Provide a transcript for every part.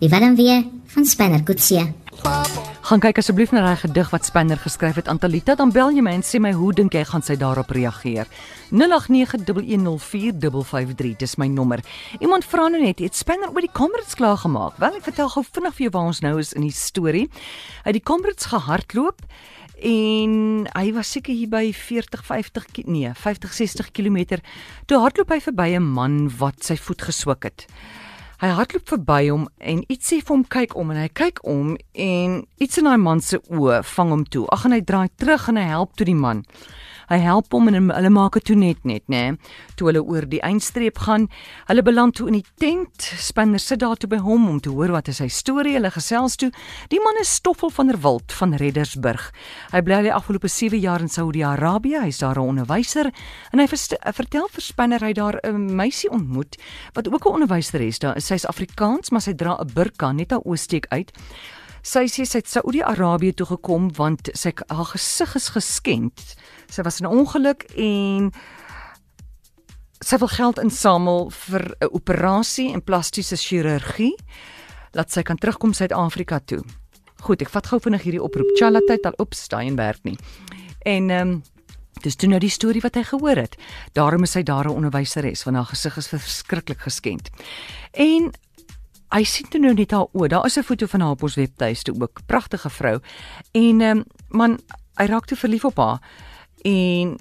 Die Willem weer van Spanner Kutsie. Gaan kyk asseblief na daai gedig wat Spanner geskryf het aan Talita, dan bel jy my en sê my hoe dink jy gaan sy daarop reageer? 0891104553, dis my nommer. Iemand vra nou net, het Spanner oor die Comrades klaar gemaak? Wel, ek vertel gou vinnig vir jou waar ons nou is in die storie. Hy het die Comrades gehardloop en hy was seker hier by 40 50 ki- nee 50 60 km toe hardloop hy verby 'n man wat sy voet geswik het. Hy hardloop verby hom en iets sê vir hom kyk om en hy kyk om en iets in daai man se oë vang hom toe. Ag en hy draai terug en hy help toe die man. Hy help hom en hulle maak dit toe net net, nê. Toe hulle oor die eindstreep gaan, hulle beland toe in die tent. Spanner sit daar toe by hom om te hoor wat is sy storie. Hulle gesels toe. Die man is Stoffel van der Walt van Reddersburg. Hy bly al die afgelope 7 jaar in Saudi-Arabië. Hy's daar 'n onderwyser en hy vertel vir Spanner hy daar 'n meisie ontmoet wat ook 'n onderwyseres daar is. Sy's Afrikaans, maar sy dra 'n burka net haar oë steek uit. Sy sê sy het Saudi-Arabië toe gekom want sy haar gesig is geskend. Sy was in 'n ongeluk en sy wil geld insamel vir 'n operasie en plastiese chirurgie laat sy kan terugkom Suid-Afrika toe. Goed, ek vat gou vinnig hierdie oproep. Chalatyd al op Steenberg nie. En ehm um, dis toe nou die storie wat hy gehoor het. Daarom is hy daar 'n onderwyseres want haar gesig is verskriklik geskend. En hy sien toe nou net haar oë. Daar is 'n foto van haar op ons webtuiste ook. Pragtige vrou. En ehm um, man, hy raak toe verlief op haar. En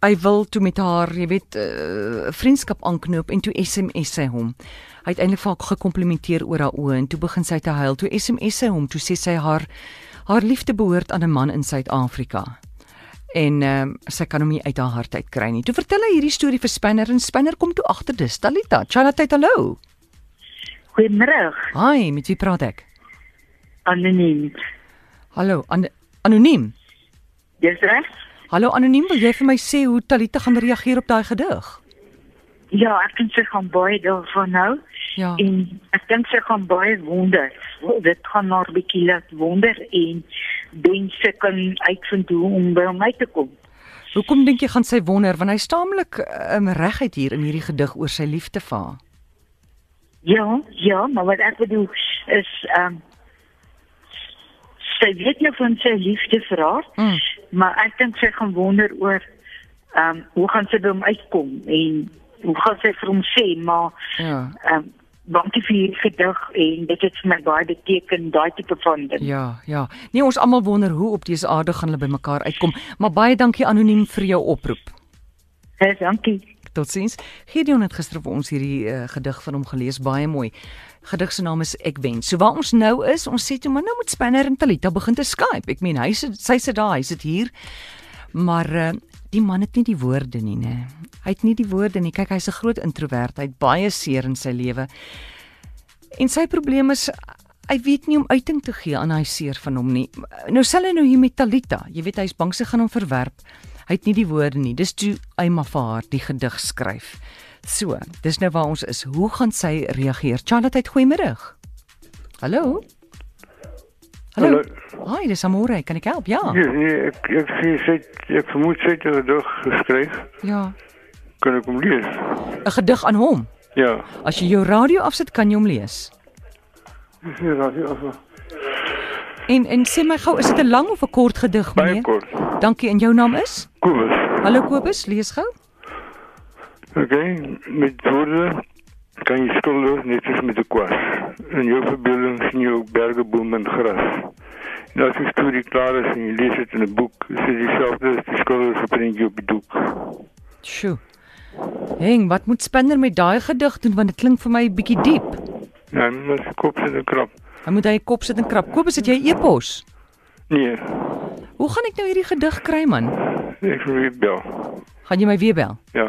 hy wil toe met haar, jy weet, 'n uh, vriendskap aanknoop en toe SMS sy hom. Hy het eintlik vir haar gekomplimenteer oor haar oë en toe begin sy te huil. Toe SMS sy hom, toe sê sy haar haar liefde behoort aan 'n man in Suid-Afrika. En um, sy kan hom nie uit haar hart uit kry nie. Toe vertel hy hierdie storie vir Spanner en Spanner kom toe agter dis Talita. Chalatay hallo. Goeiemôre, Hi, met wie praat ek? anoniem. Hallo, an anoniem. Dis reg? Hallo anoniem, wil jy vir my sê hoe Talita gaan reageer op daai gedig? Ja, ek dink sy gaan baie daarvan hou Ja. en ek dink sy gaan baie wonder. Dit gaan haar bietjie laat wonder en mense kan uitvind hoe om by uit te kom. Hoekom dink jy gaan sy wonder want hy staamlik um, reguit hier in hierdie gedig oor sy liefde vir haar? Ja, ja, maar wat ek bedoel is ehm um, sy weet nie van sy liefde vir haar, Mm. maar ek dink sy gaan wonder oor ehm um, hoe gaan sy by hom uitkom en hoe gaan sy vir hom sê maar Ja. ehm um, dankie vir hierdie gedig en dit het vir my baie beteken daai tipe van ding. Ja, ja. Nee, ons almal wonder hoe op dese aarde gaan hulle bymekaar uitkom, maar baie dankie anoniem vir jou oproep. Ja, dankie. Totsiens. Gideon het gister vir ons hierdie uh, gedig van hom gelees, baie mooi. Gedig se naam is Ek wen. So waar ons nou is, ons sê toe maar nou moet Spanner en Talita begin te Skype. Ek meen hy sit sy sit daar, hy sit hier. Maar uh, die man het nie die woorde nie, nê. Hy het nie die woorde nie. Kyk, hy's 'n groot introwert. Hy het baie seer in sy lewe. En sy probleem is hy weet nie om uiting te gee aan hy seer van hom nie. Nou sal hy nou hier met Talita. Jy weet hy's bang sy gaan hom verwerp. Hy het nie die woorde nie. Dis toe hy maar vir haar die gedig skryf. So, dis nou waar ons is. Hoe gaan sy reageer? Charlotte, goeiemôre. Hallo? Hallo. Hi, dis Amore. Kan ek help? Ja. Ja, nee, ek ek sê sy het- ek vermoed sy het 'n gedig geskryf. Ja. Kan ek hom lees? 'n Gedig aan hom. Ja. As jy jou radio afsit, kan jy hom lees. Dis nie raak nie af. En en sê my gou, is dit 'n lang of 'n kort gedig, Baie meneer? kort. Dankie. En jou naam is? Kobus. Hallo Kobus, lees gou. Okay, met woorde kan jy skilder net soos met 'n kwas. In jou verbeelding sien jy ook berge, bome en gras. En as die storie klaar is en jy lees dit in 'n boek, is dit dieselfde as die skilder se prentjie op die doek. Sjoe. Heng, wat moet Spinner met daai gedig doen want dit klink vir my bietjie diep. Ja, mens kop sit 'n krap. Hy moet hy kop sit en krap. Kobus, het jy e-pos? Nee, Hoe gaan ek nou hierdie gedig kry man? ek wil weer bel. Gaan jy my weer bel? Ja.